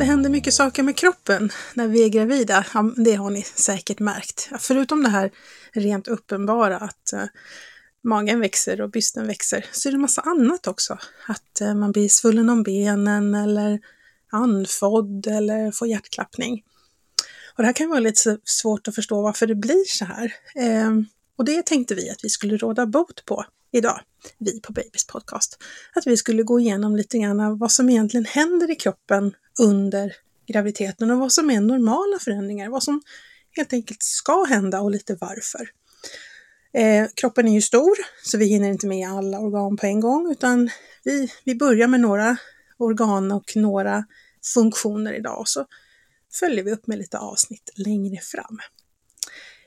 det händer mycket saker med kroppen när vi är gravida, ja, det har ni säkert märkt. Förutom det här rent uppenbara att eh, magen växer och bysten växer, så är det massa annat också. Att eh, man blir svullen om benen eller andfådd eller får hjärtklappning. Och det här kan vara lite svårt att förstå varför det blir så här. Ehm, och det tänkte vi att vi skulle råda bot på idag, vi på Babys podcast. Att vi skulle gå igenom lite grann vad som egentligen händer i kroppen under graviditeten och vad som är normala förändringar, vad som helt enkelt ska hända och lite varför. Eh, kroppen är ju stor, så vi hinner inte med alla organ på en gång, utan vi, vi börjar med några organ och några funktioner idag och så följer vi upp med lite avsnitt längre fram.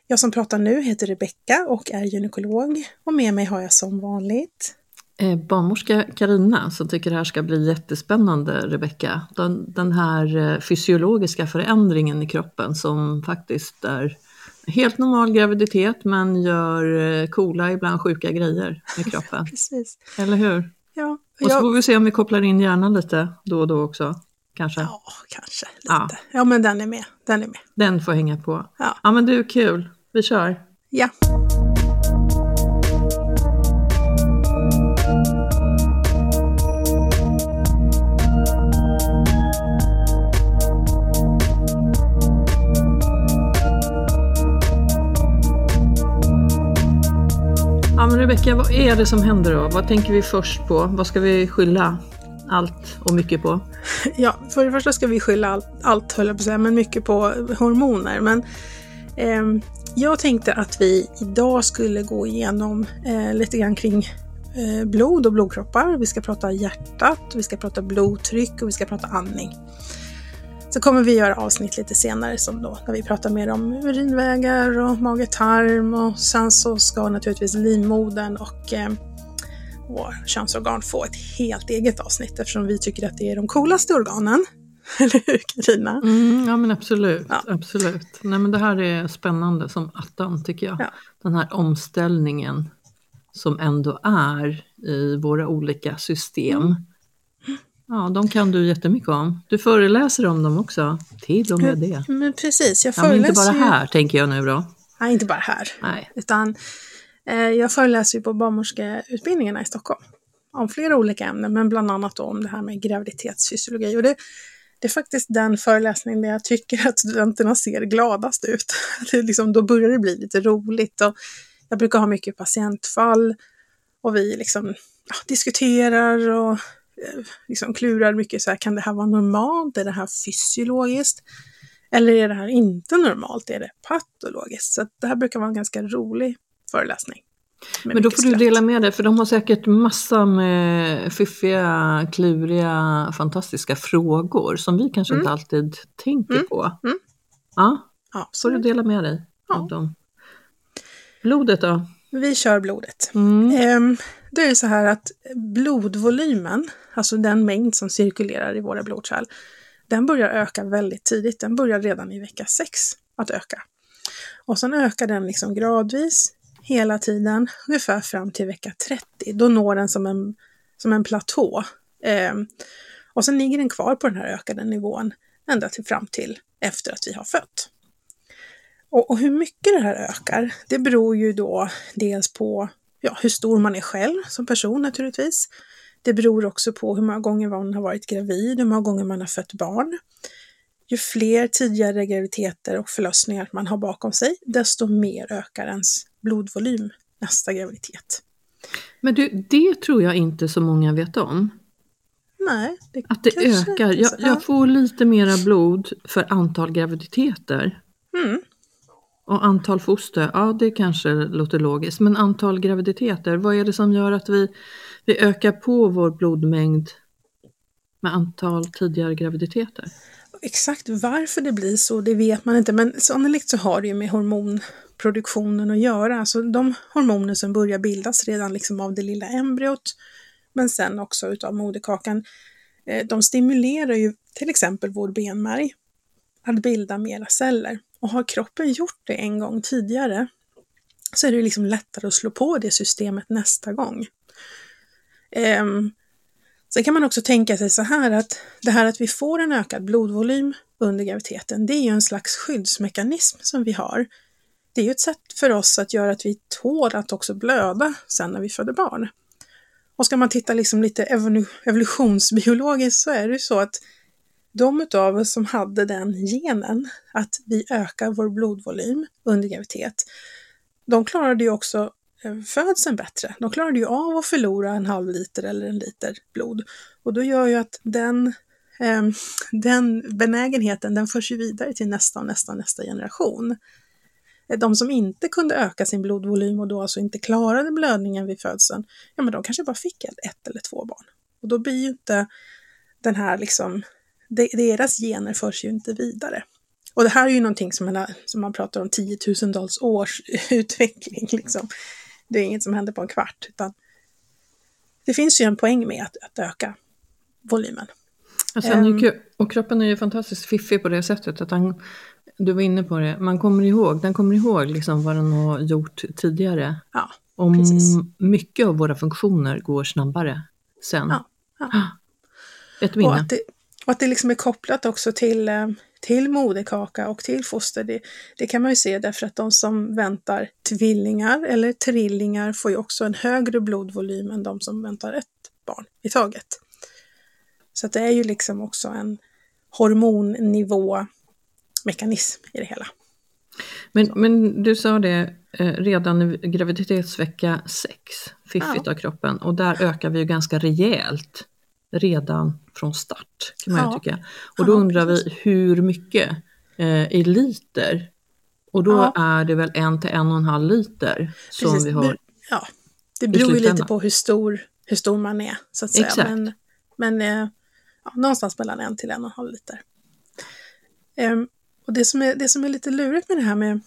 Jag som pratar nu heter Rebecka och är gynekolog och med mig har jag som vanligt Eh, barnmorska Karina som tycker det här ska bli jättespännande, Rebecka. Den, den här eh, fysiologiska förändringen i kroppen som faktiskt är helt normal graviditet men gör eh, coola, ibland sjuka grejer med kroppen. Precis. Eller hur? Ja. Och så får vi se om vi kopplar in hjärnan lite då och då också. Kanske. Ja, kanske lite. Ja, ja men den är med. Den är med. Den får hänga på. Ja, ja men du, kul. Vi kör. Ja. Ja men Rebecka, vad är det som händer då? Vad tänker vi först på? Vad ska vi skylla allt och mycket på? Ja, för det första ska vi skylla allt, allt höll jag på att säga, men mycket på hormoner. Men eh, jag tänkte att vi idag skulle gå igenom eh, lite grann kring eh, blod och blodkroppar. Vi ska prata hjärtat, vi ska prata blodtryck och vi ska prata andning. Så kommer vi göra avsnitt lite senare som då, där vi pratar mer om urinvägar och mage-tarm och sen så ska naturligtvis livmodern och ehm, vår könsorgan få ett helt eget avsnitt eftersom vi tycker att det är de coolaste organen. Eller hur Carina? Mm, ja men absolut, ja. absolut. Nej men det här är spännande som attan tycker jag. Ja. Den här omställningen som ändå är i våra olika system. Mm. Ja, de kan du jättemycket om. Du föreläser om dem också, till och med det. Men precis, jag Ja, men föreläser inte bara ju- här tänker jag nu då. Nej, inte bara här. Nej. Utan Eh, jag föreläser ju på barnmorskeutbildningarna i Stockholm. Om flera olika ämnen, men bland annat då om det här med graviditetsfysiologi. Och det, det är faktiskt den föreläsning där jag tycker att studenterna ser gladast ut. Det är liksom, då börjar det bli lite roligt. Och jag brukar ha mycket patientfall och vi liksom ja, diskuterar och eh, liksom klurar mycket så här, kan det här vara normalt? Är det här fysiologiskt? Eller är det här inte normalt? Är det patologiskt? Så det här brukar vara en ganska rolig föreläsning. Men då får du skratt. dela med dig, för de har säkert massa med fiffiga, kluriga, fantastiska frågor som vi kanske inte alltid tänker Mm. på. Mm. Ja, Ja, får du dela med dig Ja. av dem. Blodet då? vi kör blodet. Mm. Ehm, Det är så här att blodvolymen, alltså den mängd som cirkulerar i våra blodkärl, den börjar öka väldigt tidigt. Den börjar redan i vecka 6 att öka. Och sen ökar den liksom gradvis hela tiden, ungefär fram till vecka 30. Då når den som en, som en platå. Eh, och sen ligger den kvar på den här ökade nivån ända till fram till efter att vi har fött. Och, och hur mycket det här ökar, det beror ju då dels på ja, hur stor man är själv som person naturligtvis. Det beror också på hur många gånger man har varit gravid, hur många gånger man har fött barn. Ju fler tidigare graviditeter och förlossningar man har bakom sig, desto mer ökar ens blodvolym nästa graviditet. Men du, det tror jag inte så många vet om. Nej, det Att det ökar. Jag, jag får lite mera blod för antal graviditeter. Mm. Och antal foster, ja det kanske låter logiskt. Men antal graviditeter, vad är det som gör att vi, vi ökar på vår blodmängd med antal tidigare graviditeter? Exakt varför det blir så, det vet man inte, men sannolikt så har det ju med produktionen att göra. Alltså de hormoner som börjar bildas redan liksom av det lilla embryot, men sen också utav moderkakan, eh, de stimulerar ju till exempel vår benmärg att bilda mera celler. Och har kroppen gjort det en gång tidigare så är det liksom lättare att slå på det systemet nästa gång. Ehm, Sen kan man också tänka sig så här att det här att vi får en ökad blodvolym under graviditeten, det är ju en slags skyddsmekanism som vi har. Det är ju ett sätt för oss att göra att vi tål att också blöda sen när vi föder barn. Och ska man titta liksom lite evolutionsbiologiskt så är det ju så att de av oss som hade den genen, att vi ökar vår blodvolym under graviditet, de klarade ju också eh, födseln bättre. De klarade ju av att förlora en halv liter eller en liter blod. Och då gör ju att den, eh, den benägenheten, den förs ju vidare till nästa och nästa och nästa generation. Eh, De som inte kunde öka sin blodvolym och då alltså inte klarade blödningen vid födseln, ja men de kanske bara fick ett, ett eller två barn. Och då blir ju inte den här liksom, de, deras gener förs ju inte vidare. Och det här är ju någonting som man, som man pratar om tiotusendals års utveckling. Liksom. Det är inget som händer på en kvart, utan det finns ju en poäng med att, att öka volymen. Ehm. ju, och kroppen är ju fantastiskt fiffig på det sättet att han, du var inne på det, man kommer ihåg, den kommer ihåg liksom vad den har gjort tidigare. Ja, Och Precis. mycket av våra funktioner går snabbare sen. Ja, ja. Ett och minne. att det, och att det liksom är kopplat också till, eh, till moderkaka och till foster. Det, det kan man ju se därför att de som väntar tvillingar eller trillingar får ju också en högre blodvolym än de som väntar ett barn i taget. Så det är ju liksom också en hormonnivå mekanism i det hela. Men, men du sa det eh, redan i graviditetsvecka 6, fiffigt Ja. av kroppen, och där ökar vi ju ganska rejält redan från start kan man ju Ja. tycka. Och då Ja, undrar vi hur mycket eh, i liter? Och då Ja. är det väl en till en och en halv liter som Precis. vi har. Ja, det beror ju lite på hur stor, hur stor man är, så att säga. Exakt. Men, men eh, någonstans mellan en till en och en halv liter. Ehm, och det som, är, det som är lite lurigt med det här med,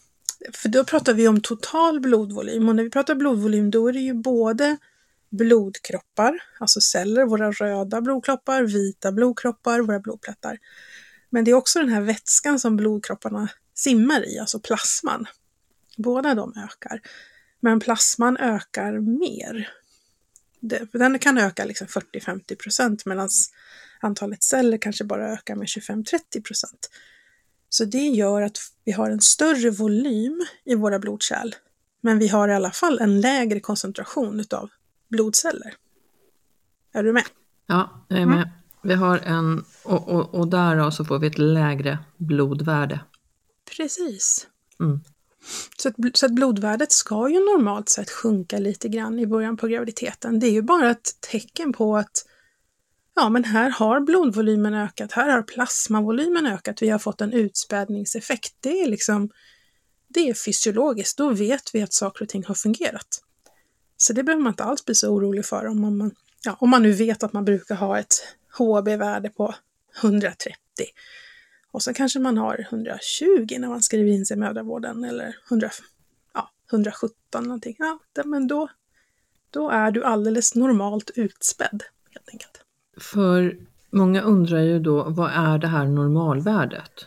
för då pratar vi om total blodvolym och när vi pratar blodvolym då är det ju både blodkroppar, alltså celler, våra röda blodkroppar, vita blodkroppar, våra blodplättar. Men det är också den här vätskan som blodkropparna simmar i, alltså plasman. Båda de ökar. Men plasman ökar mer. Den kan öka liksom 40-50 procent medan antalet celler kanske bara ökar med 25-30 procent. Så det gör att vi har en större volym i våra blodkärl. Men vi har i alla fall en lägre koncentration utav blodceller. Är du med? Ja, jag är Mm. med. Vi har en, och, och, och därav så får vi ett lägre blodvärde. Precis. Mm. Så att, så att blodvärdet ska ju normalt sett sjunka lite grann i början på graviditeten. Det är ju bara ett tecken på att ja men här har blodvolymen ökat, här har plasmavolymen ökat, vi har fått en utspädningseffekt. Det är liksom, det är fysiologiskt, då vet vi att saker och ting har fungerat. Så det behöver man inte alls bli så orolig för om man, ja, om man nu vet att man brukar ha ett HB-värde på 130. Och så kanske man har 120 när man skriver in sig i mödravården eller 100, ja, 117 någonting. Ja, men då, då är du alldeles normalt utspädd helt enkelt. För många undrar ju då, vad är det här normalvärdet?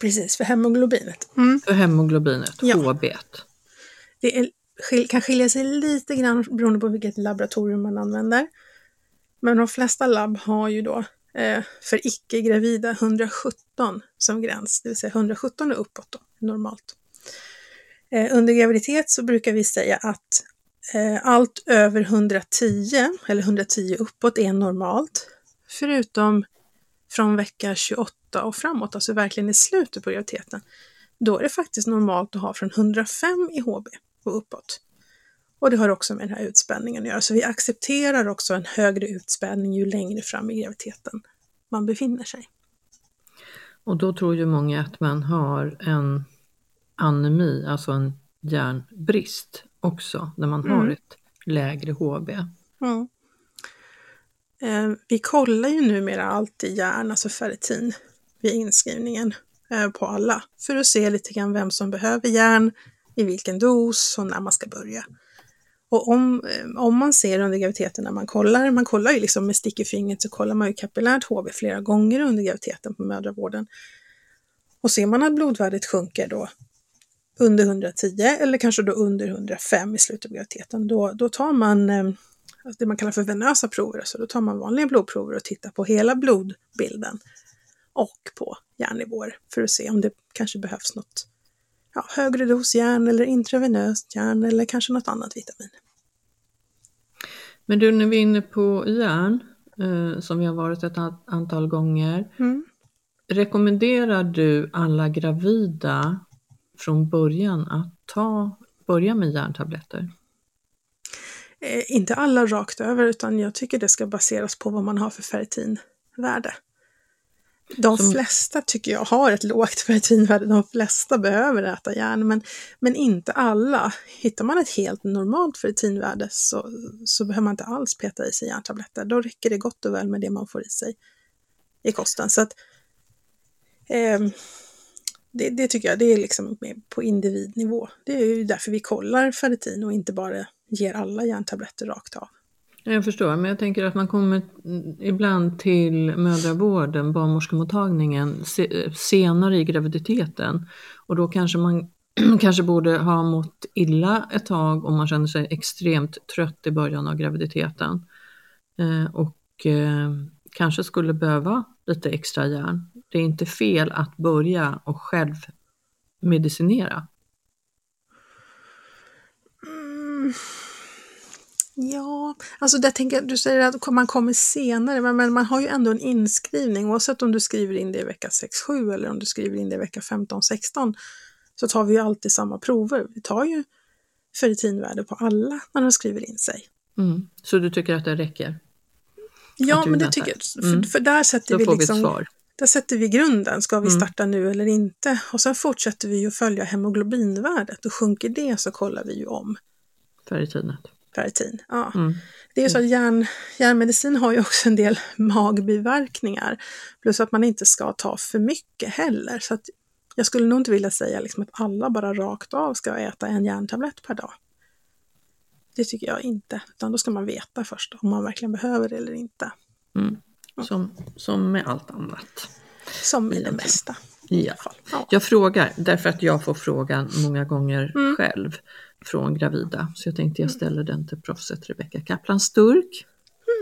Precis, för hemoglobinet. Mm. För hemoglobinet, ja. HB. Det är, kan skilja sig lite grann beroende på vilket laboratorium man använder. Men de flesta labb har ju då eh, för icke-gravida 117 som gräns, det vill säga 117 och uppåt då, normalt. Eh, under graviditet så brukar vi säga att Eh, allt över 110 eller 110 uppåt är normalt, förutom från vecka 28 och framåt, alltså verkligen i slutet på graviditeten. Då är det faktiskt normalt att ha från 105 i HB och uppåt. Och det har också med den här utspänningen att göra. Så vi accepterar också en högre utspädning ju längre fram i graviditeten man befinner sig. Och då tror ju många att man har en anemi, alltså en järnbrist också, när man mm. har ett lägre HB. Mm. Eh, vi kollar ju numera alltid järn, alltså ferritin, vid inskrivningen eh, på alla för att se lite grann vem som behöver järn, i vilken dos och när man ska börja. Och om, eh, om man ser under graviditeten när man kollar, man kollar ju liksom med stick i fingret så kollar man ju kapillärt HB flera gånger under graviditeten på mödravården. Och ser man att blodvärdet sjunker då under 110 eller kanske då under 105 i slutet av graviditeten, då, då tar man eh, det man kallar för venösa prover, så alltså då tar man vanliga blodprover och tittar på hela blodbilden och på järnnivåer för att se om det kanske behövs något ja, högre dos järn eller intravenöst järn eller kanske något annat vitamin. Men du, när vi är inne på järn, eh, som vi har varit ett antal gånger, mm. rekommenderar du alla gravida från början att ta, börja med järntabletter? Eh, inte alla rakt över, utan jag tycker det ska baseras på vad man har för ferritinvärde. De som... flesta tycker jag har ett lågt ferritinvärde, de flesta behöver äta järn, men, men inte alla. Hittar man ett helt normalt ferritinvärde så, så behöver man inte alls peta i sig järntabletter. Då räcker det gott och väl med det man får i sig i kosten. Så att, eh, det, det, tycker jag, det är liksom på individnivå. Det är ju därför vi kollar ferritin och inte bara ger alla järntabletter rakt av. Jag förstår, men jag tänker att man kommer ibland till mödravården, barnmorskemottagningen, senare i graviditeten. Och då kanske man kanske borde ha mått illa ett tag om man känner sig extremt trött i början av graviditeten. Eh, och eh, kanske skulle behöva lite extra järn. Det är inte fel att börja och själv medicinera. Mm. Ja, alltså där tänker jag, du säger att man kommer senare, men, man har ju ändå en inskrivning oavsett om du skriver in det i vecka 6-7 eller om du skriver in det i vecka 15-16 så tar vi ju alltid samma prover. Vi tar ju ferritinvärde på alla när de skriver in sig. Mm. Så du tycker att det räcker? Ja, men det tycker jag. Mm. För, där sätter Då vi får liksom, vi ett svar. Där sätter vi grunden. Ska vi mm. starta mm. nu eller inte? Och sen fortsätter vi att följa hemoglobinvärdet och sjunker det så kollar vi ju om. Ferritinet ferritin. Ja. Mm. Det är ju så att järn, järnmedicin har ju också en del magbiverkningar. Plus att man inte ska ta för mycket heller. Så att jag skulle nog inte vilja säga liksom att alla bara rakt av ska äta en järntablett per dag. Det tycker jag inte, utan då ska man veta först om man verkligen behöver det eller inte. Mm. Som, som med allt annat. Som med det mesta. Ja. ja. Jag frågar därför att jag får frågan många gånger mm. själv från gravida. Så jag tänkte jag ställer den till proffset Rebecka Kaplan Sturk.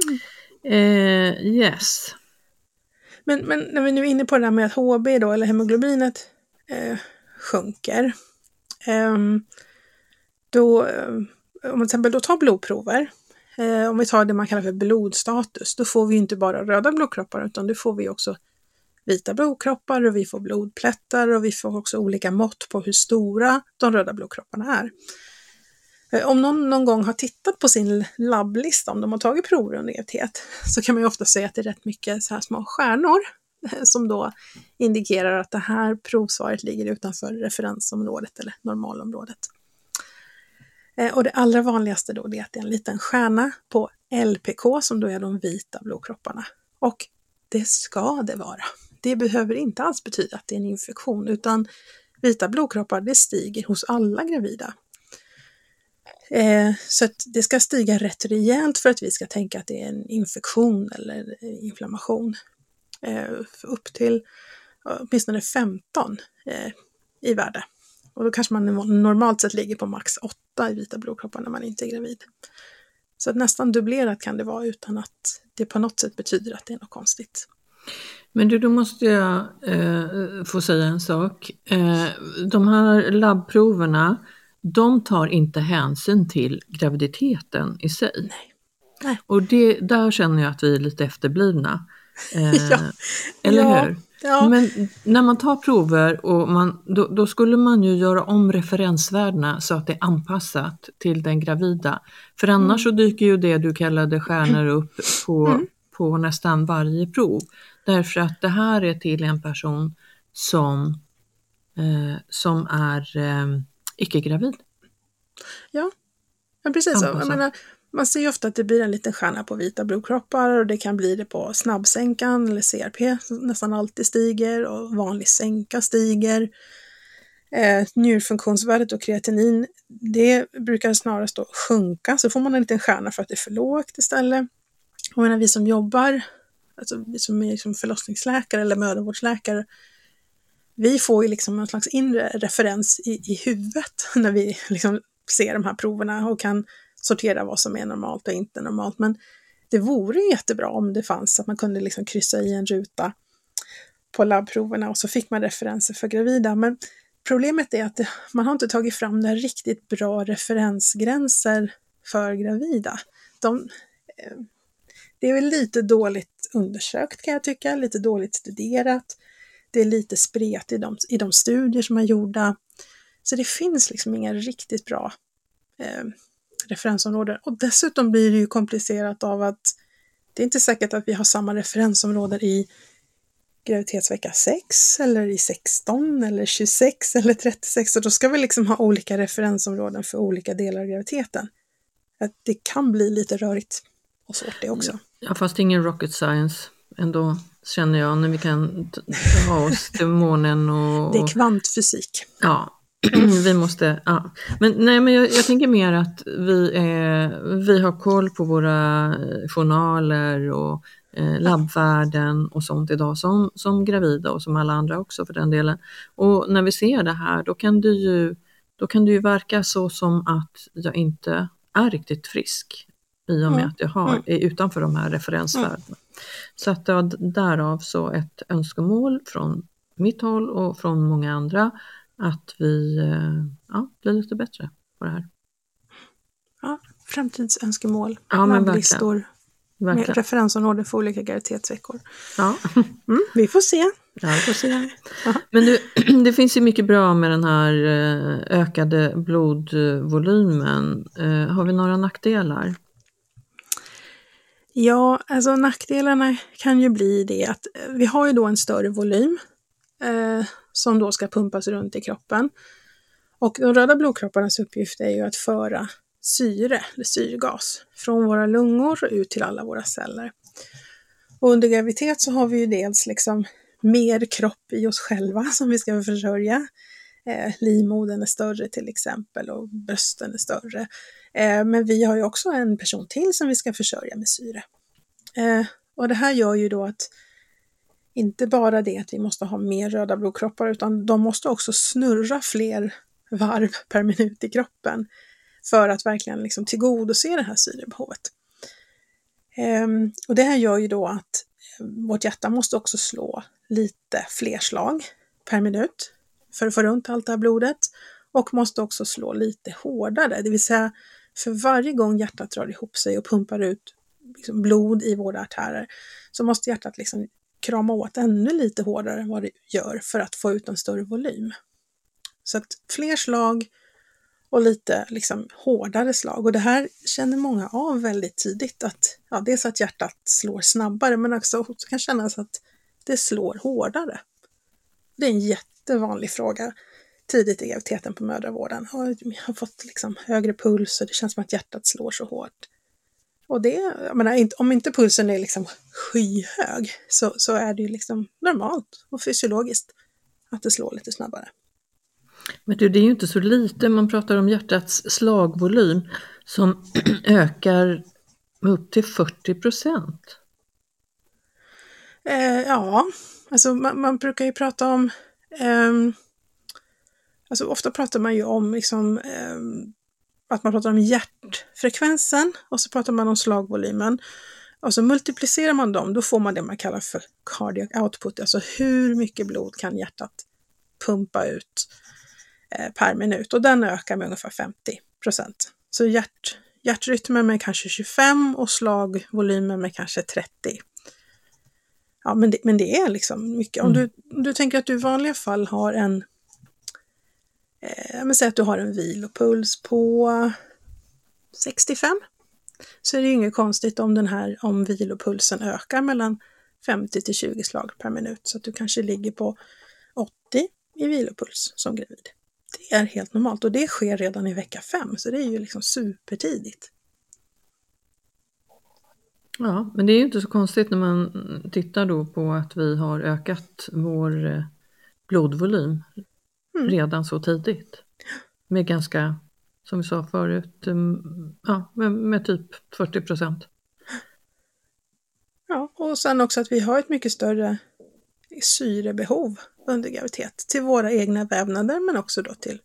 Mm. Eh, yes. Men, men när vi nu är inne på det där med att HB då, eller hemoglobinet eh, sjunker. Ehm, eh, då, om man till exempel då tar blodprover, eh, om vi tar det man kallar för blodstatus, då får vi inte bara röda blodkroppar utan då får vi också vita blodkroppar och vi får blodplättar och vi får också olika mått på hur stora de röda blodkropparna är. Eh, om någon någon gång har tittat på sin labblista, om de har tagit prover under graviditet, så kan man ju ofta säga att det är rätt mycket så här små stjärnor eh, som då indikerar att det här provsvaret ligger utanför referensområdet eller normalområdet. Eh, och det allra vanligaste då det är att det är en liten stjärna på LPK som då är de vita blodkropparna. Och det ska det vara. Det behöver inte alls betyda att det är en infektion utan vita blodkroppar det stiger hos alla gravida. Eh, så att det ska stiga rätt rejält för att vi ska tänka att det är en infektion eller inflammation. Eh, upp till åtminstone 15 eh, i värde. Och då kanske man normalt sett ligger på max 8 i vita blodkroppar när man inte är gravid. Så att nästan dubblerat kan det vara utan att det på något sätt betyder att det är något konstigt. Men du, då måste jag eh, få säga en sak. Eh, de här labbproverna, de tar inte hänsyn till graviditeten i sig. Nej. Nej. Och det, där känner jag att vi är lite efterblivna. Eh, Ja. Eller Ja. hur? Ja, Men när man tar prover, och man, då, då skulle man ju göra om referensvärdena så att det är anpassat till den gravida. För annars så dyker ju det du kallade stjärnor upp på, Mm. på nästan varje prov. Därför att det här är till en person som, eh, som är eh, icke-gravid. ja precis. Så. Jag menar, man ser ju ofta att det blir en liten stjärna på vita blodkroppar och det kan bli det på snabbsänkan eller CRP som nästan alltid stiger och vanlig sänka stiger. Eh, njurfunktionsvärdet och kreatinin, det brukar snarast då sjunka, så får man en liten stjärna för att det är för lågt istället. Och menar, vi som jobbar, alltså vi som är liksom förlossningsläkare eller mödravårdsläkare, vi får ju liksom en slags inre referens i, i huvudet när vi liksom ser de här proverna och kan sortera vad som är normalt och inte normalt. Men det vore jättebra om det fanns att man kunde liksom kryssa i en ruta på labbproverna och så fick man referenser för gravida. Men problemet är att det, man har inte tagit fram några riktigt bra referensgränser för gravida. De, eh, det är väl lite dåligt undersökt kan jag tycka, lite dåligt studerat. Det är lite spret i de, i de studier som är gjorda. Så det finns liksom inga riktigt bra eh, referensområden. Och dessutom blir det ju komplicerat av att det är inte säkert att vi har samma referensområden i graviditetsvecka 6 eller i 16 eller 26 eller 36. Så då ska vi liksom ha olika referensområden för olika delar av graviditeten. Att det kan bli lite rörigt och svårt det också. Ja, fast ingen rocket science ändå känner jag när vi kan ta oss till månen och... Det är kvantfysik. Ja, vi måste, ja. Men, nej, men jag, jag tänker mer att vi, är, vi har koll på våra eh, journaler och eh, labbvärden och sånt idag som, som gravida och som alla andra också för den delen. Och när vi ser det här då kan det ju, då kan det ju verka så som att jag inte är riktigt frisk i och med Mm. att jag har, Mm. är utanför de här referensvärdena. Så att därav så ett önskemål från mitt håll och från många andra att vi eh, ja, blir lite bättre på det här. Ja, framtidsönskemål, Ja, men labblistor med referensområden för olika graviditetsveckor. Ja, Mm, vi får se. ja vi får se. Ja. Men du, det finns ju mycket bra med den här eh, ökade blodvolymen. Eh, Har vi några nackdelar? Ja, alltså nackdelarna kan ju bli det att vi har ju då en större volym eh, som då ska pumpas runt i kroppen. Och de röda blodkropparnas uppgift är ju att föra syre, eller syrgas, från våra lungor och ut till alla våra celler. Och under graviditet så har vi ju dels liksom mer kropp i oss själva som vi ska försörja. Eh, livmodern är större till exempel och brösten är större. Eh, men vi har ju också en person till som vi ska försörja med syre. Eh, och det här gör ju då att inte bara det att vi måste ha mer röda blodkroppar utan de måste också snurra fler varv per minut i kroppen för att verkligen liksom tillgodose det här syrebehovet. Ehm, och det här gör ju då att eh, vårt hjärta måste också slå lite fler slag per minut för att få runt allt det här blodet och måste också slå lite hårdare, det vill säga för varje gång hjärtat drar ihop sig och pumpar ut liksom blod i våra artärer så måste hjärtat liksom krama åt ännu lite hårdare än vad det gör för att få ut en större volym. Så att fler slag och lite liksom hårdare slag. Och det här känner många av väldigt tidigt. Att, ja, dels att hjärtat slår snabbare men också kan kännas att det slår hårdare. Det är en jättevanlig fråga tidigt i graviditeten på mödravården. Jag har fått liksom högre puls och det känns som att hjärtat slår så hårt. Och det, jag menar, om inte pulsen är liksom skyhög så, så är det ju liksom normalt och fysiologiskt att det slår lite snabbare. Men du, det är ju inte så lite, man pratar om hjärtats slagvolym som ökar med upp till 40 procent. Eh, ja, alltså man, man, brukar ju prata om eh, Alltså ofta pratar man ju om liksom, eh, att man pratar om hjärtfrekvensen och så pratar man om slagvolymen. Och så multiplicerar man dem, då får man det man kallar för cardiac output, alltså hur mycket blod kan hjärtat pumpa ut eh, per minut och den ökar med ungefär 50 procent. Så hjärt, hjärtrytmen med kanske 25 och slagvolymen med kanske 30. Ja, men det, men det är liksom mycket. Om, mm. du, om du tänker att du i vanliga fall har en eh, men säg att du har en vilopuls på 65 så är det ju inget konstigt om den här om vilopulsen ökar mellan 50 till 20 slag per minut så att du kanske ligger på 80 i vilopuls som gravid. Det är helt normalt och det sker redan i vecka 5 så det är ju liksom supertidigt. Ja, men det är ju inte så konstigt när man tittar då på att vi har ökat vår eh, blodvolym mm. redan så tidigt. Med ganska, som vi sa förut, mm, ja, med, med typ 40 procent. Ja, och sen också att vi har ett mycket större syrebehov under graviditet till våra egna vävnader men också då till,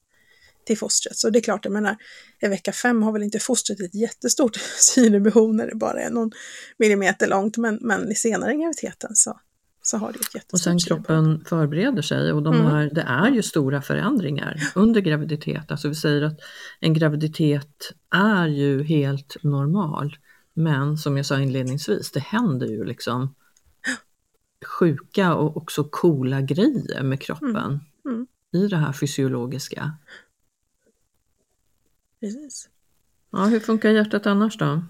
till fostret. Så det är klart, jag menar, i vecka fem har väl inte fostret ett jättestort syrebehov när det bara är någon millimeter långt, men, men senare i graviditeten så, så har det ett jättestort Och sen kroppen förbereder sig och de mm. det är ju stora förändringar under graviditet. Alltså vi säger att en graviditet är ju helt normal. Men som jag sa inledningsvis, det händer ju liksom sjuka och också coola grejer med kroppen mm. Mm. i det här fysiologiska. Precis. Ja, hur funkar hjärtat annars då?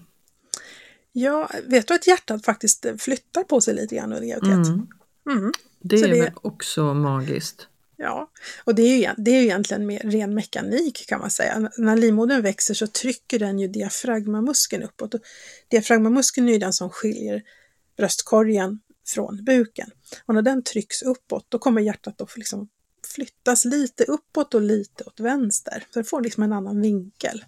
Ja, vet du att hjärtat faktiskt flyttar på sig lite grann under graviditet? Mm. Mm. Det är det... väl också magiskt? Ja, och det är ju, det är ju egentligen mer ren mekanik kan man säga. När livmodern växer så trycker den ju diafragmamuskeln uppåt. Och diafragmamuskeln är ju den som skiljer bröstkorgen från buken. Och när den trycks uppåt då kommer hjärtat att liksom flyttas lite uppåt och lite åt vänster. Så det får liksom en annan vinkel.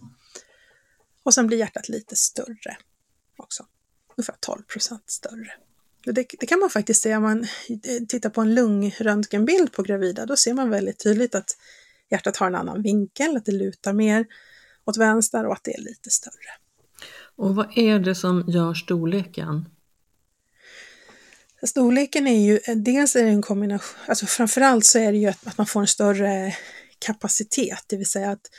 Och sen blir hjärtat lite större också. Ungefär 12 procent större. Det, det, kan man faktiskt se om man tittar på en lungröntgenbild på gravida. Då ser man väldigt tydligt att hjärtat har en annan vinkel, att det lutar mer åt vänster och att det är lite större. Och vad är det som gör storleken? Storleken är ju, dels är det en kombination, alltså framförallt så är det ju att, att man får en större kapacitet, det vill säga att,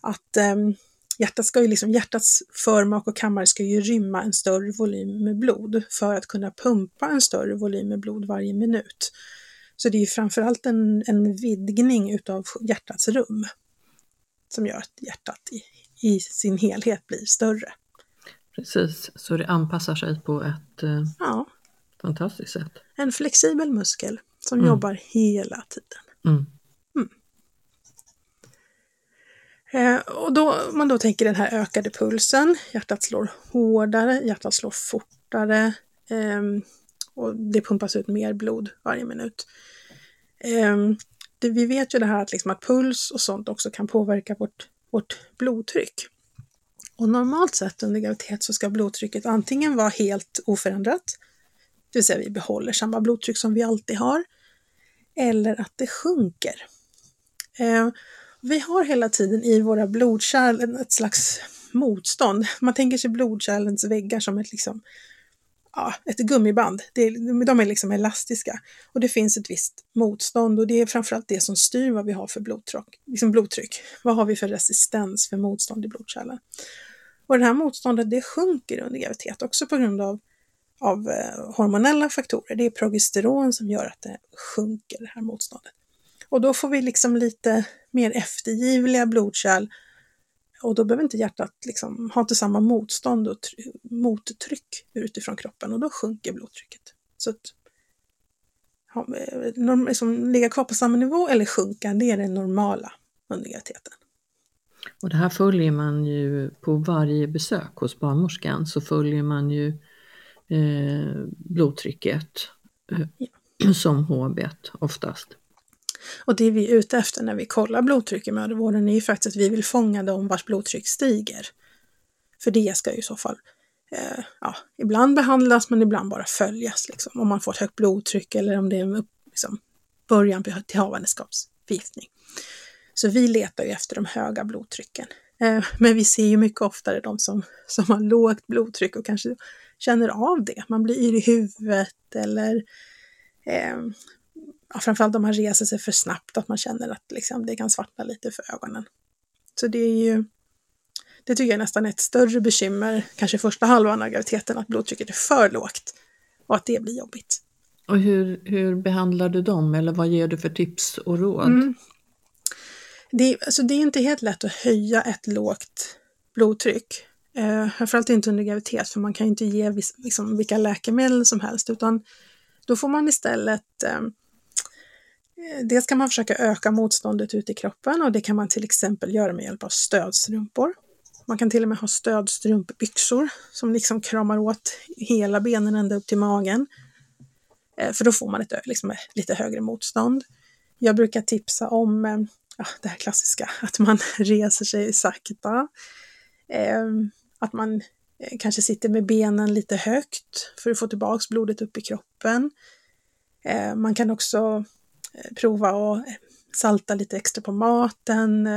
att um, hjärtat ska ju liksom, hjärtats förmak och kammare ska ju rymma en större volym med blod för att kunna pumpa en större volym med blod varje minut. Så det är ju framförallt en, en vidgning utav hjärtats rum som gör att hjärtat i, i sin helhet blir större. Precis, så det anpassar sig på ett eh, ja. fantastiskt sätt. En flexibel muskel som mm. jobbar hela tiden. Mm. Eh, Eh, och då, om man då tänker den här ökade pulsen, hjärtat slår hårdare, hjärtat slår fortare eh, och det pumpas ut mer blod varje minut. Eh, det, vi vet ju det här att, liksom att puls och sånt också kan påverka vårt, vårt blodtryck. Och normalt sett under graviditet så ska blodtrycket antingen vara helt oförändrat, det vill säga vi behåller samma blodtryck som vi alltid har, eller att det sjunker. Ehm, vi har hela tiden i våra blodkärl ett slags motstånd. Man tänker sig blodkärlens väggar som ett, liksom, ja, ett gummiband. Det, de är liksom elastiska. Och det finns ett visst motstånd och det är framförallt det som styr vad vi har för blodtryck. Liksom blodtryck. Vad har vi för resistens för motstånd i blodkärlen? Och det här motståndet det sjunker under graviditet också på grund av, av eh, hormonella faktorer. Det är progesteron som gör att det sjunker, det här motståndet. Och då får vi liksom lite mer eftergivliga blodkärl Och då behöver inte hjärtat liksom, ha inte samma motstånd och mottryck utifrån kroppen och då sjunker blodtrycket. Så att ha, norm, liksom, ligga kvar på samma nivå eller sjunka, det är det normala under graviditeten. Och det här följer man ju på varje besök hos barnmorskan så följer man ju eh, blodtrycket eh, ja. som HB oftast. Och det vi är ute efter när vi kollar blodtryck i mödravården är ju faktiskt att vi vill fånga dem vars blodtryck stiger. För det ska ju i så fall eh, ja, ibland behandlas men ibland bara följas. Liksom, om man får ett högt blodtryck eller om det är en liksom, början till havandeskapsförgiftning. Så vi letar ju efter de höga blodtrycken. Eh, men vi ser ju mycket oftare de som, som har lågt blodtryck och kanske känner av det. Man blir yr i huvudet eller eh, ja, framförallt om man reser sig för snabbt, att man känner att liksom, det kan svartna lite för ögonen. Så det är ju, det tycker jag är nästan ett större bekymmer, kanske första halvan av graviditeten, att blodtrycket är för lågt och att det blir jobbigt. Och hur, hur behandlar du dem eller vad ger du för tips och råd? Mm. Det, alltså det är inte helt lätt att höja ett lågt blodtryck. Eh, framförallt inte under graviditet, för man kan inte ge vis, liksom, vilka läkemedel som helst, utan då får man istället eh, Eh, dels kan man försöka öka motståndet ute i kroppen och det kan man till exempel göra med hjälp av stödstrumpor. Man kan till och med ha stödstrumpbyxor som liksom kramar åt hela benen ända upp till magen. Eh, för då får man ett liksom, lite högre motstånd. Jag brukar tipsa om eh, ja, det här klassiska, att man reser sig sakta. Att man kanske sitter med benen lite högt för att få tillbaks blodet upp i kroppen. Man kan också prova att salta lite extra på maten.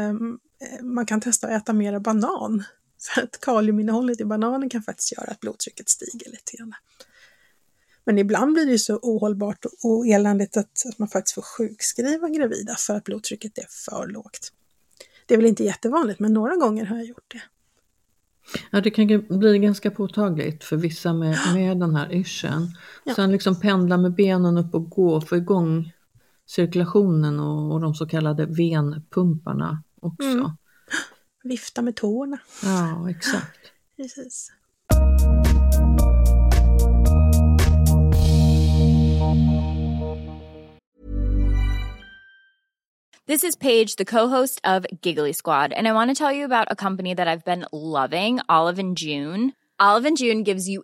Man kan testa att äta mera banan. För att kaliuminnehållet i bananen kan faktiskt göra att blodtrycket stiger lite grann. Men ibland blir det så ohållbart och eländigt att, att man faktiskt får sjukskriva gravida för att blodtrycket är för lågt. Det är väl inte jättevanligt, men några gånger har jag gjort det. Ja, det kan bli ganska påtagligt för vissa med, med den här yrseln. Ja. Sen liksom pendla med benen upp och gå, få igång cirkulationen och, och de så kallade venpumparna också. Mm. Vifta med tårna. Ja, exakt. Precis. This is Paige, the co-host of Giggly Squad, and I want to tell you about a company that I've been loving, Olive and June. Olive and June gives you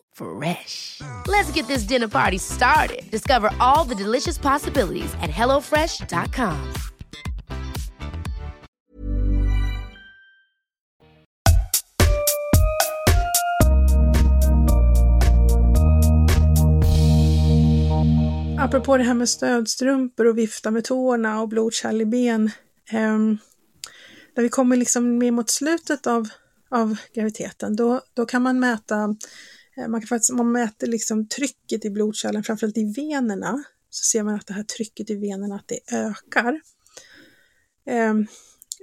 Fresh. Let's get this dinner party started. Discover all the delicious possibilities at hellofresh.com. Apropå det här med stödstrumpor och vifta med tårna och blodkärl i ben. Um, när vi kommer liksom mer mot slutet av, av graviditeten, då, då kan man mäta Eh, man kan faktiskt, om man mäter liksom trycket i blodkärlen, framförallt i venerna, så ser man att det här trycket i venerna att det ökar. Ehm,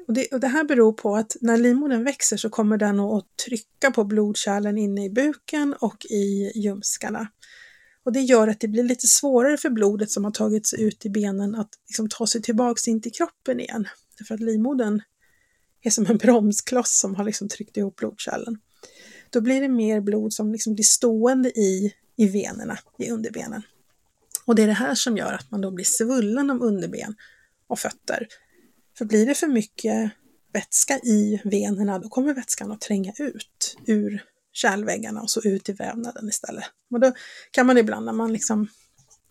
och det, och det, här beror på att när livmodern växer så kommer den att trycka på blodkärlen inne i buken och i ljumskarna. Och det gör att det blir lite svårare för blodet som har tagits ut i benen att liksom ta sig tillbaks in till kroppen igen. Därför att livmodern är som en bromskloss som har liksom tryckt ihop blodkärlen då blir det mer blod som liksom blir stående i, i venerna, i underbenen. Och det är det här som gör att man då blir svullen om underben och fötter. För blir det för mycket vätska i venerna, då kommer vätskan att tränga ut ur kärlväggarna och så ut i vävnaden istället. Och då kan man ibland när man liksom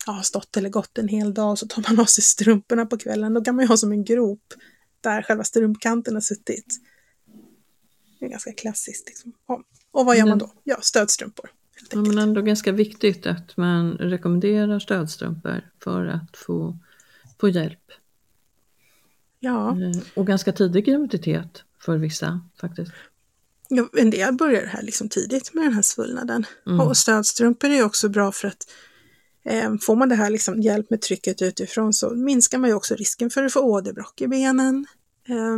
har stått eller gått en hel dag och så tar man av sig strumporna på kvällen, då kan man ju ha som en grop där själva strumpkanten har suttit. Det är ganska klassiskt. Liksom. Och vad gör man då? Ja, stödstrumpor. Ja, men ändå ganska viktigt att man rekommenderar stödstrumpor för att få, få hjälp. Ja. Eh, och ganska tidig graviditet för vissa faktiskt. Ja, en del börjar här liksom tidigt med den här svullnaden. Mm. Och stödstrumpor är också bra för att eh, får man det här liksom hjälp med trycket utifrån så minskar man ju också risken för att få åderbråck i benen. Eh,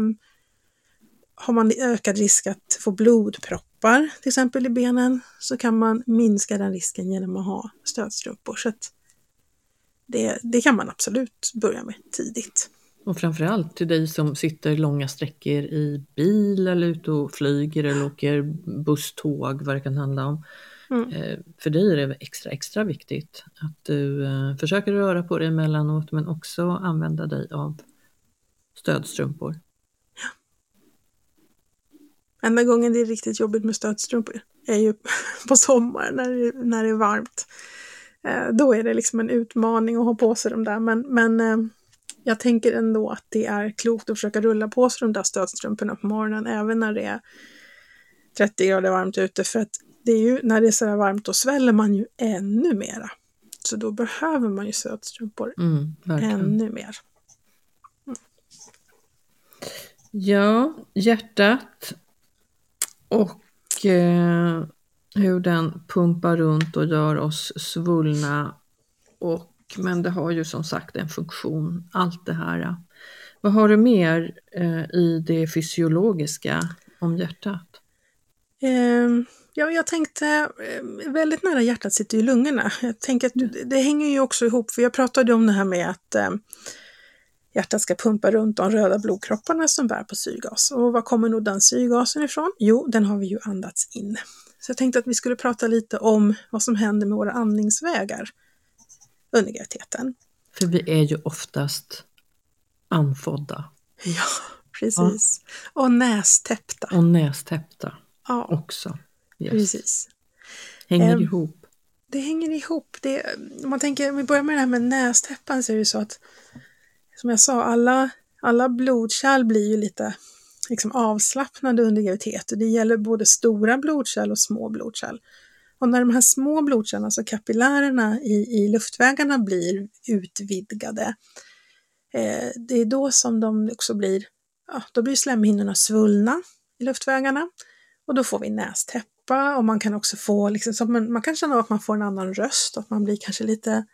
har man ökad risk att få blodproppar till exempel i benen så kan man minska den risken genom att ha stödstrumpor. Så det, det kan man absolut börja med tidigt. Och framförallt till dig som sitter långa sträckor i bil eller ute och flyger eller åker buss, tåg, vad det kan handla om. Mm. Eh, för dig är det extra, extra viktigt att du eh, försöker röra på dig emellanåt men också använda dig av stödstrumpor. Enda gången det är riktigt jobbigt med stödstrumpor är ju på sommaren när det, när det är varmt. Eh, då är det liksom en utmaning att ha på sig de där men, men jag tänker ändå att det är klokt att försöka rulla på sig de där stödstrumporna på morgonen även när det är 30 grader varmt ute för att det är ju när det är så här varmt då sväller man ju ännu mera. Så då behöver man ju stödstrumpor mm, ännu mer. Mm. Ja, hjärtat och eh, hur den pumpar runt och gör oss svullna och men det har ju som sagt en funktion, allt det här. Vad har du mer eh, i det fysiologiska om hjärtat? Eh, ja, jag tänkte, eh, väldigt nära hjärtat sitter ju lungorna. Jag tänker att mm. det hänger ju också ihop, för jag pratade om det här med att eh, hjärtat ska pumpa runt de röda blodkropparna som bär på syrgas. Och var kommer nog den syrgasen ifrån? Jo, den har vi ju andats in. Så jag tänkte att vi skulle prata lite om vad som händer med våra andningsvägar under graviditeten. För vi är ju oftast andfådda. Ja, precis. Ja. Och nästäppta. Och nästäppta ja. också. Yes. Precis. Hänger um, ihop. Det hänger ihop. Det, om man tänker, om vi börjar med det här med nästäppan så är det så att som jag sa, alla, alla blodkärl blir ju lite liksom avslappnade under graviditet. Det gäller både stora blodkärl och små blodkärl. Och när de här små blodkärlen, alltså kapillärerna i, i luftvägarna blir utvidgade, eh, det är då som de också blir, ja, då blir slemhinnorna svullna i luftvägarna och då får vi nästäppa och man kan också få, liksom, så man, man kan känna att man får en annan röst, att man blir kanske lite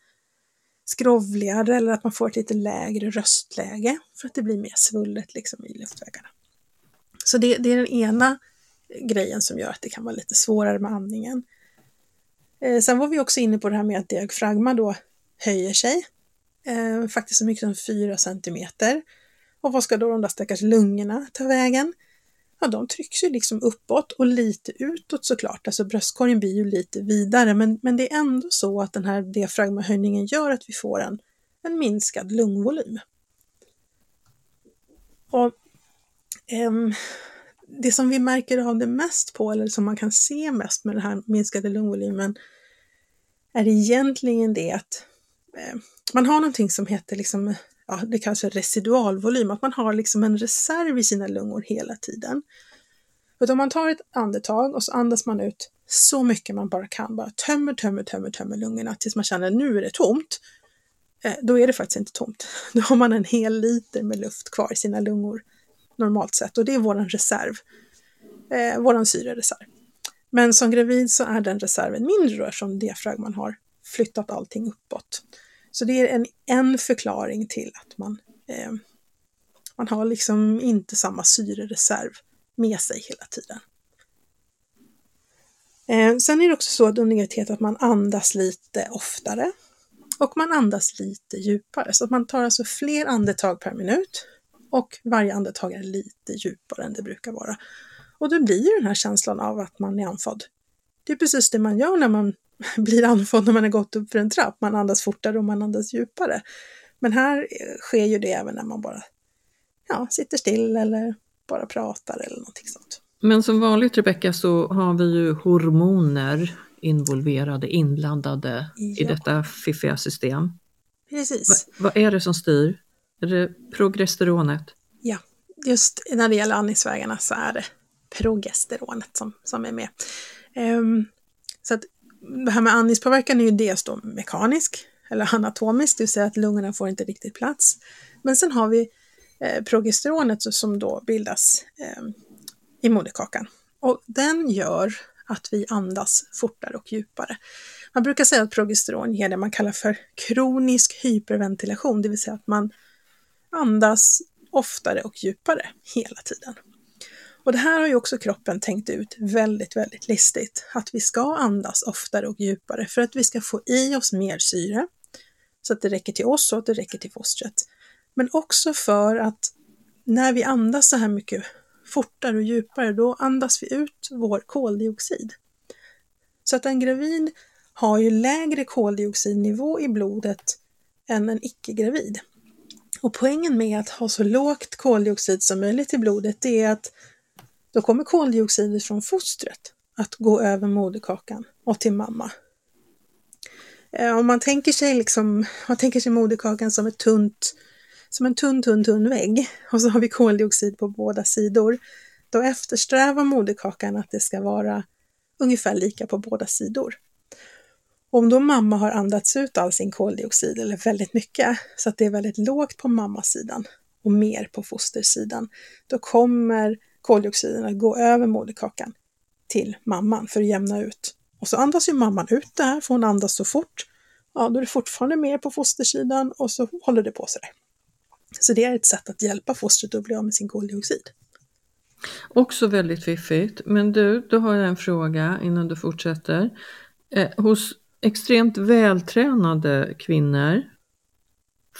skrovligare eller att man får ett lite lägre röstläge för att det blir mer svullet liksom i luftvägarna. Så det, det är den ena grejen som gör att det kan vara lite svårare med andningen. Eh, sen var vi också inne på det här med att diafragma då höjer sig, eh, faktiskt så mycket som 4 centimeter. Och vad ska då de där stackars lungorna ta vägen? Ja, de trycks ju liksom uppåt och lite utåt såklart, alltså bröstkorgen blir ju lite vidare, men, men det är ändå så att den här diafragmahöjningen gör att vi får en, en minskad lungvolym. Och ehm, det som vi märker av det mest på, eller som man kan se mest med den här minskade lungvolymen, är egentligen det att eh, man har någonting som heter liksom, ja, det kallas för residualvolym, att man har liksom en reserv i sina lungor hela tiden. För om man tar ett andetag och så andas man ut så mycket man bara kan, bara tömmer, tömmer, tömmer, tömmer lungorna tills man känner att nu är det tomt. Eh, då är det faktiskt inte tomt. Då har man en hel liter med luft kvar i sina lungor normalt sett och det är våran reserv, eh, våran syrereserv. Men som gravid så är den reserven mindre då eftersom diafragman har flyttat allting uppåt. Så det är en, en förklaring till att man, eh, man har liksom inte samma syrereserv med sig hela tiden. Eh, sen är det också så att under graviditet att man andas lite oftare och man andas lite djupare. Så att man tar alltså fler andetag per minut och varje andetag är lite djupare än det brukar vara. Och då blir ju den här känslan av att man är andfådd. Det är precis det man gör när man blir andfådd när man har gått upp för en trapp. Man andas fortare och man andas djupare. Men här sker ju det även när man bara ja, sitter still eller bara pratar eller någonting sånt. Men som vanligt Rebecka så har vi ju hormoner involverade, inblandade i Ja. detta fiffiga system. Precis. Va, vad är det som styr? Är det progesteronet? Ja, just när det gäller andningsvägarna så är det progesteronet som, som är med. Ehm, så att det här med andningspåverkan är ju dels då mekanisk eller anatomisk, det vill säga att lungorna får inte riktigt plats. Men sen har vi eh, progesteronet som då bildas eh, i moderkakan. Och den gör att vi andas fortare och djupare. Man brukar säga att progesteron ger det man kallar för kronisk hyperventilation, det vill säga att man andas oftare och djupare hela tiden. Och det här har ju också kroppen tänkt ut väldigt, väldigt listigt. Att vi ska andas oftare och djupare för att vi ska få i oss mer syre så att det räcker till oss och att det räcker till fostret. Men också för att när vi andas så här mycket fortare och djupare, då andas vi ut vår koldioxid. Så att en gravid har ju lägre koldioxidnivå i blodet än en icke-gravid. Och poängen med att ha så lågt koldioxid som möjligt i blodet det är att då kommer koldioxidet från fostret att gå över moderkakan och till mamma. Eh, om man tänker sig liksom, man tänker sig moderkakan som ett tunt, som en tunn, tunn, tunn vägg och så har vi koldioxid på båda sidor. Då eftersträvar moderkakan att det ska vara ungefär lika på båda sidor. Om då mamma har andats ut all sin koldioxid, eller väldigt mycket, så att det är väldigt lågt på mammasidan och mer på fostersidan, då kommer koldioxiden att gå över moderkakan till mamman för att jämna ut. Och så andas ju mamman ut det här, för hon andas så fort. Ja, då är det fortfarande mer på fostersidan och så håller det på sig där. Så det är ett sätt att hjälpa fostret att bli av med sin koldioxid. Också väldigt fiffigt. Men du, då har jag en fråga innan du fortsätter. Eh, hos extremt vältränade kvinnor,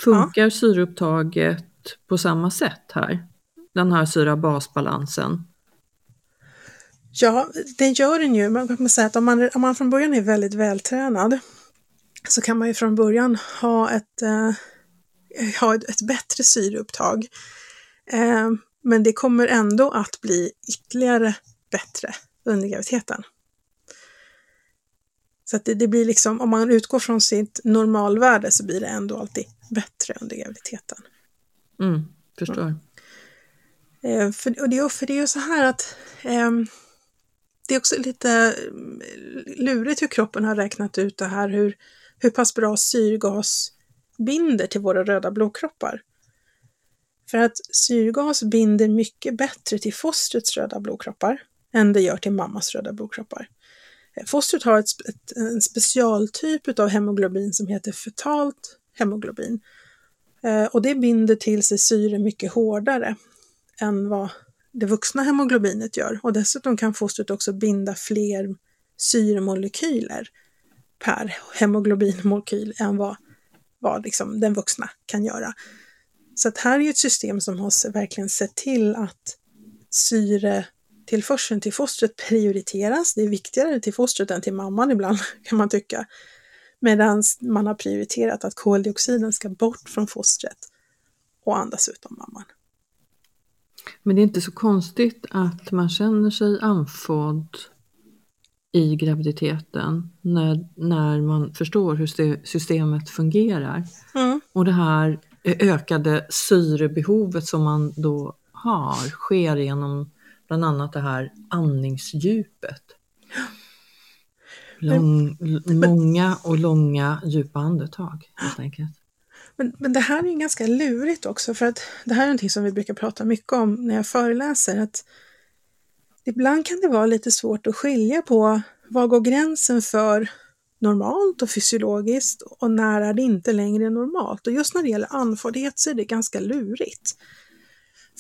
funkar syreupptaget på samma sätt här? Den här syra-basbalansen. Ja, det gör den ju. Man kan säga att om man, om man från början är väldigt vältränad så kan man ju från början ha ett, eh, ha ett, ett bättre syreupptag. Eh, men det kommer ändå att bli ytterligare bättre under graviditeten. Så att det, det blir liksom, om man utgår från sitt normalvärde så blir det ändå alltid bättre under graviditeten. Mm, förstår. Eh, för, och det, är- för det är ju så här att eh, det är också lite eh, lurigt hur kroppen har räknat ut det här, hur, hur pass bra syrgas binder till våra röda blodkroppar. För att syrgas binder mycket bättre till fostrets röda blodkroppar än det gör till mammas röda blodkroppar. Eh, fostret har ett, ett, en specialtyp av hemoglobin som heter fetalt hemoglobin. Eh, och det binder till sig syre mycket hårdare än vad det vuxna hemoglobinet gör. Och dessutom kan fostret också binda fler syremolekyler per hemoglobinmolekyl än vad, vad liksom den vuxna kan göra. Så att här är ett system som har verkligen sett till att syretillförseln till fostret prioriteras. Det är viktigare till fostret än till mamman ibland kan man tycka. Medan man har prioriterat att koldioxiden ska bort från fostret och andas ut av mamman. Men det är inte så konstigt att man känner sig andfådd i graviditeten när, när man förstår hur ste- systemet fungerar. Mm. Och det här ökade syrebehovet som man då har sker genom bland annat det här andningsdjupet. Lång, l- många och långa djupa andetag helt enkelt. Men, men det här är ju ganska lurigt också för att det här är någonting som vi brukar prata mycket om när jag föreläser. Att ibland kan det vara lite svårt att skilja på var går gränsen för normalt och fysiologiskt och när är det inte längre normalt. Och just när det gäller andfåddhet så är det ganska lurigt.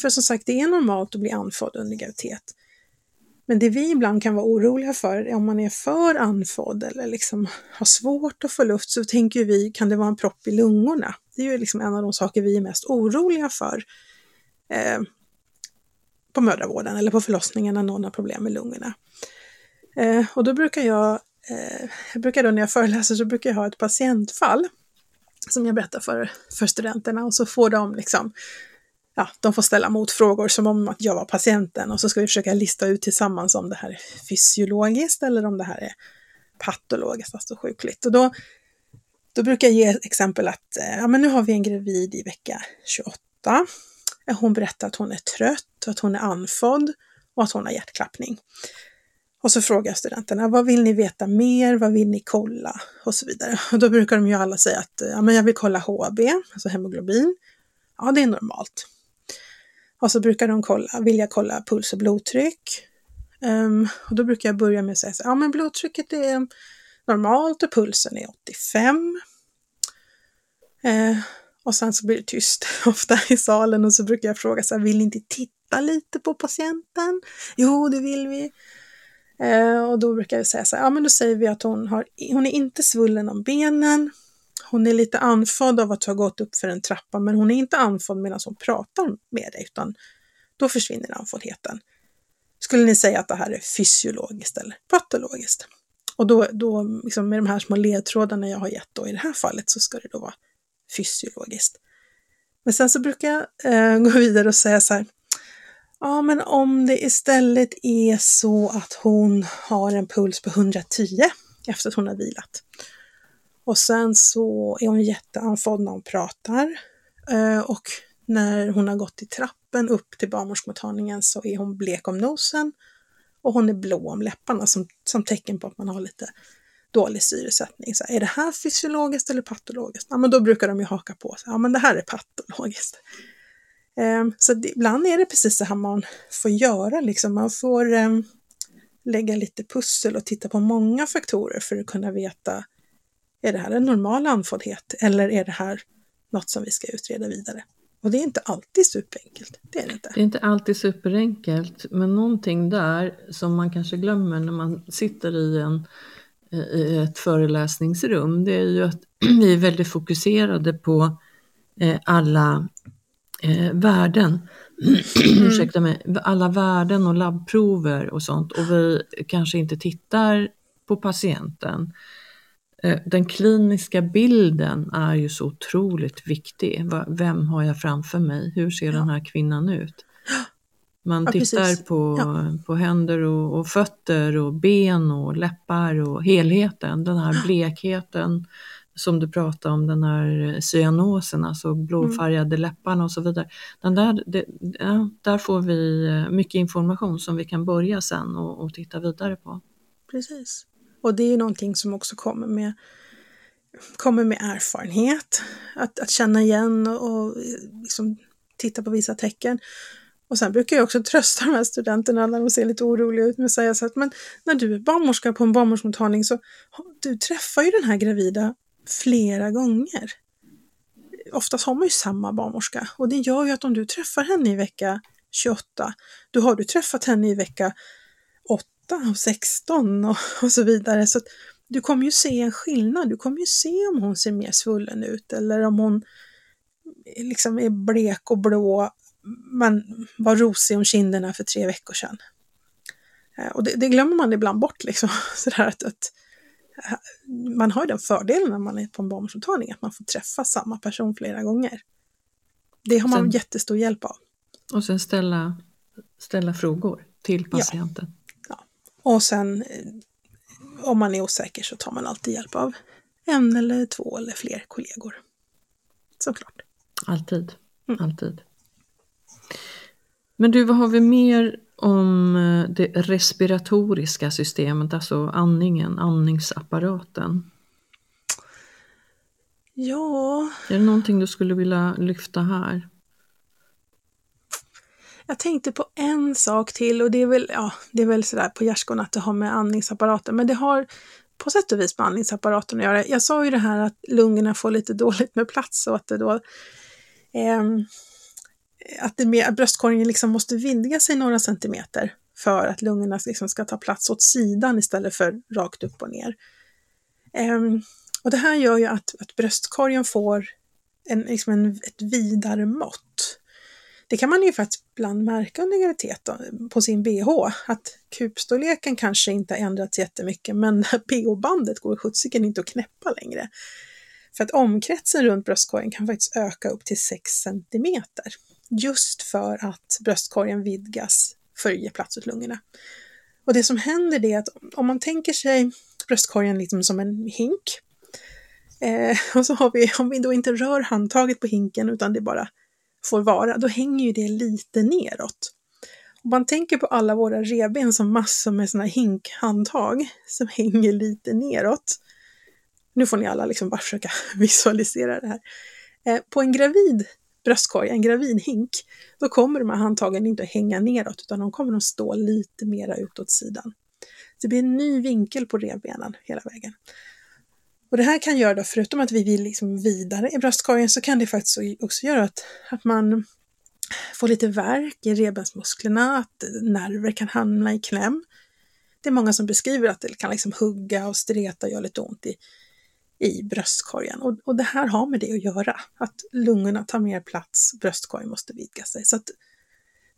För som sagt, det är normalt att bli andfådd under graviditet. Men det vi ibland kan vara oroliga för är om man är för andfådd eller liksom har svårt att få luft så tänker vi, kan det vara en propp i lungorna? Det är ju liksom en av de saker vi är mest oroliga för eh, på mödravården eller på förlossningen när någon har problem med lungorna. Eh, och då brukar jag, eh, jag brukar då när jag föreläser så brukar jag ha ett patientfall som jag berättar för, för studenterna och så får de liksom ja, de får ställa motfrågor som om att jag var patienten och så ska vi försöka lista ut tillsammans om det här är fysiologiskt eller om det här är patologiskt, alltså sjukligt. Och då, då brukar jag ge exempel att eh, ja, men nu har vi en gravid i vecka 28. Eh, hon berättar att hon är trött, att hon är andfådd och att hon har hjärtklappning. Och så frågar jag studenterna, vad vill ni veta mer? Vad vill ni kolla? Och så vidare. Och då brukar de ju alla säga att ja, men jag vill kolla HB, alltså hemoglobin. Ja, det är normalt. Och så brukar de kolla, vill jag kolla puls och blodtryck. Um, och då brukar jag börja med att säga så ja men blodtrycket är normalt och pulsen är 85. Eh, och sen så blir det tyst ofta i salen och så brukar jag fråga så här, vill ni inte titta lite på patienten? Jo, det vill vi. Eh, och då brukar jag säga så här, ja men då säger vi att hon, har, hon är inte svullen om benen. Hon är lite andfådd av att ha gått upp för en trappa, men hon är inte andfådd medan hon pratar med dig, utan då försvinner andfåddheten. Skulle ni säga att det här är fysiologiskt eller patologiskt? Och då, då liksom med de här små ledtrådarna jag har gett då i det här fallet så ska det då vara fysiologiskt. Men sen så brukar jag eh, gå vidare och säga så här. Ja, men om det istället är så att hon har en puls på 110 efter att hon har vilat. Och sen så är hon jätteandfådd när hon pratar. Eh, och när hon har gått i trappen upp till barnmorskemottagningen så är hon blek om nosen och hon är blå om läpparna som, som tecken på att man har lite dålig syresättning. Så är det här fysiologiskt eller patologiskt? Ja, men då brukar de ju haka på. Så, ja, men det här är patologiskt. Eh, så det, ibland är det precis så här man får göra, liksom. man får eh, lägga lite pussel och titta på många faktorer för att kunna veta är det här en normal andfåddhet eller är det här något som vi ska utreda vidare? Och det är inte alltid superenkelt. Det är det inte. Det är inte alltid superenkelt, men någonting där som man kanske glömmer när man sitter i, en, i ett föreläsningsrum, det är ju att vi är väldigt fokuserade på eh, alla eh, värden. Ursäkta mig, alla värden och labbprover och sånt och vi kanske inte tittar på patienten. Eh, den kliniska bilden är ju så otroligt viktig. Vem har jag framför mig? Hur ser ja. den här kvinnan ut? Man ja, tittar på, ja. på händer och, och, fötter och ben och läppar och helheten, den här blekheten som du pratade om, den här cyanosen, alltså blåfärgade mm. läpparna och så vidare. Den där, det, där får vi eh, mycket information som vi kan börja sen och, och titta vidare på. Precis. Och det är ju någonting som också kommer med, kommer med erfarenhet. Att, att känna igen och, och liksom titta på vissa tecken. Och sen brukar jag också trösta de här studenterna när de ser lite oroliga ut med att säga så att men när du är barnmorska på en barnmorskemottagning så du träffar ju den här gravida flera gånger. Oftast har man ju samma barnmorska och det gör ju att om du träffar henne i vecka 28, då har du träffat henne i vecka och 16 och, och så vidare. Så du kommer ju se en skillnad. Du kommer ju se om hon ser mer svullen ut eller om hon liksom är blek och blå men var rosig om kinderna för tre veckor sedan. Eh, och det, det glömmer man ibland bort liksom. Sådär att, att, man har ju den fördelen när man är på en barnmorskemottagning att man får träffa samma person flera gånger. Det har man sen, jättestor hjälp av. Och sen ställa, ställa frågor till patienten. Ja. Och sen eh, om man är osäker så tar man alltid hjälp av en eller två eller fler kollegor. Såklart. Alltid, mm. alltid. Men du, vad har vi mer om eh, det respiratoriska systemet, alltså andningen, andningsapparaten? Ja... Är det någonting du skulle vilja lyfta här? Jag tänkte på en sak till och det är väl, ja, det är väl sådär på gärdsgården att det har med andningsapparaten, men det har på sätt och vis med andningsapparaten att göra. Jag sa ju det här att lungorna får lite dåligt med plats och att det då eh, att, det med, bröstkorgen liksom måste vidga sig några centimeter för att lungorna liksom ska ta plats åt sidan istället för rakt upp och ner. Eh, och det här gör ju att, att bröstkorgen får en, liksom en, ett vidare mått. Det kan man ju faktiskt ibland märka under graviditet på sin bh, att kupstorleken kanske inte har ändrats jättemycket, men bh-bandet går sjuttsingen inte att knäppa längre. För att omkretsen runt bröstkorgen kan faktiskt öka upp till 6 cm. just för att bröstkorgen vidgas för att ge plats åt lungorna. Och det som händer är att om man tänker sig bröstkorgen liksom som en hink eh, och så har vi, om vi då inte rör handtaget på hinken utan det bara får vara, då hänger ju det lite neråt. Om man tänker på alla våra revben som massor med sådana hinkhandtag som hänger lite neråt. Nu får ni alla liksom bara försöka visualisera det här. Eh, på en gravid bröstkorg, en gravid hink, då kommer de här handtagen inte att hänga neråt utan de kommer att stå lite mera utåt sidan. Det blir en ny vinkel på revbenen hela vägen. Och det här kan göra då, förutom att vi vill liksom vidare i bröstkorgen, så kan det faktiskt också göra att, att man får lite värk i revbensmusklerna, att nerver kan hamna i kläm. Det är många som beskriver att det kan liksom hugga och streta och göra lite ont i, i bröstkorgen. Och, och det här har med det att göra, att lungorna tar mer plats, bröstkorgen måste vidga sig. Så att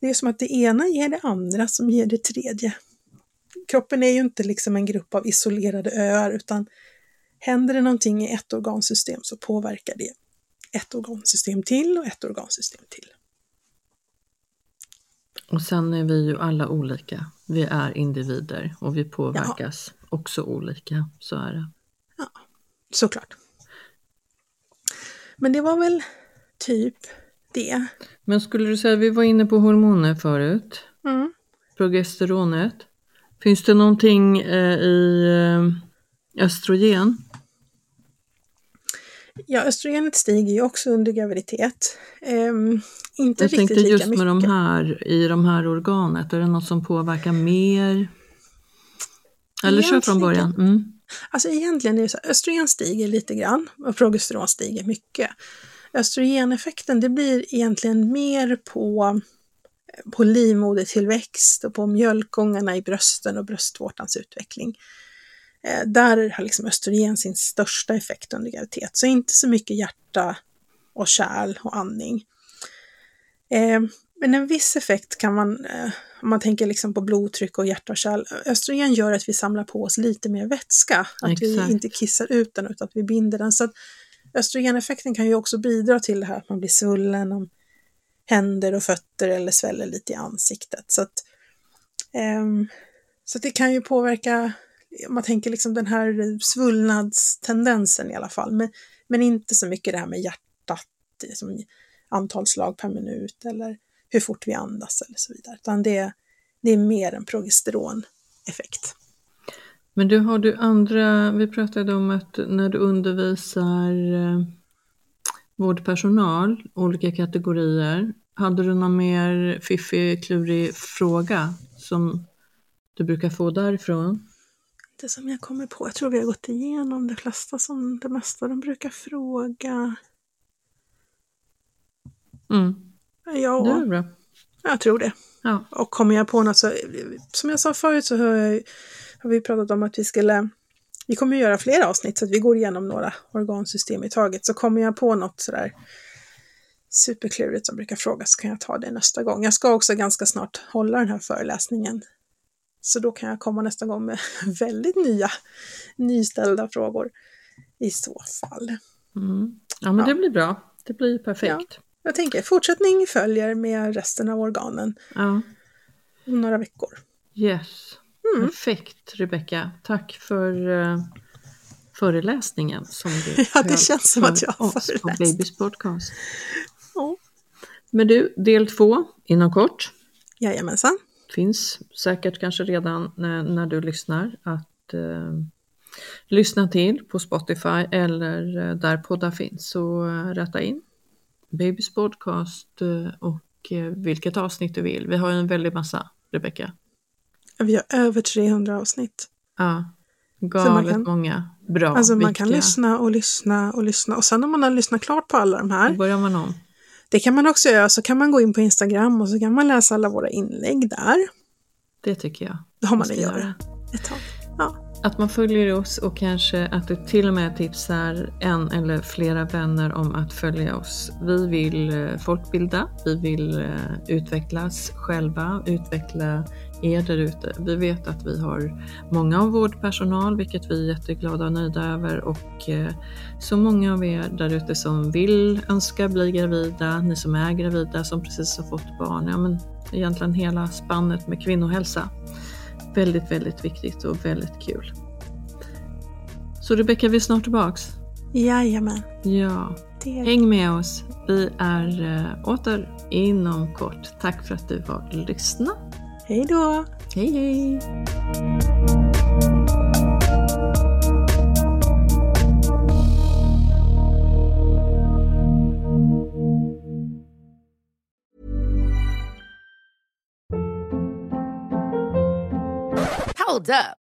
det är som att det ena ger det andra som ger det tredje. Kroppen är ju inte liksom en grupp av isolerade öar, utan händer det någonting i ett organsystem så påverkar det ett organsystem till och ett organsystem till. Och sen är vi ju alla olika. Vi är individer och vi påverkas ja. också olika. Så är det. Ja, såklart. Men det var väl typ det. Men skulle du säga, vi var inne på hormoner förut. Mm. Progesteronet. Finns det någonting eh, i eh, östrogen? Ja, östrogenet stiger ju också under graviditet. Um, inte Jag riktigt tänkte lika just mycket. med de här, i de här organet, är det något som påverkar mer? Eller kör från början. Mm. Alltså egentligen är det så att östrogen stiger lite grann och progesteron stiger mycket. Östrogeneffekten det blir egentligen mer på, på livmodertillväxt och på mjölkgångarna i brösten och bröstvårtans utveckling. Eh, där har liksom östrogen sin största effekt under graviditet, så inte så mycket hjärta och kärl och andning. Eh, men en viss effekt kan man, eh, om man tänker liksom på blodtryck och hjärta och kärl, östrogen gör att vi samlar på oss lite mer vätska, att Exakt. vi inte kissar ut den utan att vi binder den. Så att östrogeneffekten kan ju också bidra till det här att man blir svullen om händer och fötter eller sväller lite i ansiktet. Så att, ehm, så att det kan ju påverka man tänker liksom den här svullnadstendensen i alla fall, men, men inte så mycket det här med hjärtat, liksom antal slag per minut eller hur fort vi andas eller så vidare, utan det, det är mer en progesteroneffekt. Men du, har du andra, vi pratade om att när du undervisar eh, vårdpersonal, olika kategorier, hade du någon mer fiffig, klurig fråga som du brukar få därifrån? Det som jag kommer på, jag tror vi har gått igenom det flesta som det mesta de brukar fråga. Mm. Ja, Det är bra. jag tror det. Ja. Och kommer jag på något så, som jag sa förut så har, jag, har vi pratat om att vi skulle, vi kommer att göra flera avsnitt så att vi går igenom några organsystem i taget. Så kommer jag på något sådär superklurigt som brukar frågas så kan jag ta det nästa gång. Jag ska också ganska snart hålla den här föreläsningen. Så då kan jag komma nästa gång med väldigt nya, nyställda frågor i så fall. Mm. Ja, men Ja. det blir bra. Det blir perfekt. Jag tänker fortsättning följer med resten av organen Ja. om några veckor. Yes. Mm. Perfekt Rebecka. Tack för uh, föreläsningen som du Ja, det känns som att jag har oss på föreläst. Babys podcast. Ja. Men du, del två inom kort. Jajamensan. Finns säkert kanske redan när, när du lyssnar att eh, lyssna till på Spotify eller eh, där poddar finns. Så eh, rätta in Babys podcast eh, och vilket avsnitt du vill. Vi har ju en väldig massa, Rebecka. Vi har över 300 avsnitt. Ja, galet kan- många bra, alltså man kan viktiga. lyssna och lyssna och lyssna. Och sen när man har lyssnat klart på alla de Då här, börjar man om. Det kan man också göra, så kan man gå in på Instagram och så kan man läsa alla våra inlägg där. Det tycker jag. Det har man att göra ett tag. Ja. Att man följer oss och kanske att du till och med tipsar en eller flera vänner om att följa oss. Vi vill eh, folkbilda, vi vill eh, utvecklas själva, utveckla er där ute. Vi vet att vi har många av vårdpersonal, vilket vi är jätteglada och nöjda över och eh, så många av er där ute som vill önska bli gravida, ni som är gravida, som precis har fått barn, ja men egentligen hela spannet med kvinnohälsa. Väldigt, väldigt viktigt och väldigt kul. Så Rebecka, vi är snart tillbaks. Jajamän. Ja, häng med oss. Vi är äh, åter inom kort. Tack för att du har lyssnat. Hej då! Hej hej! Hold up.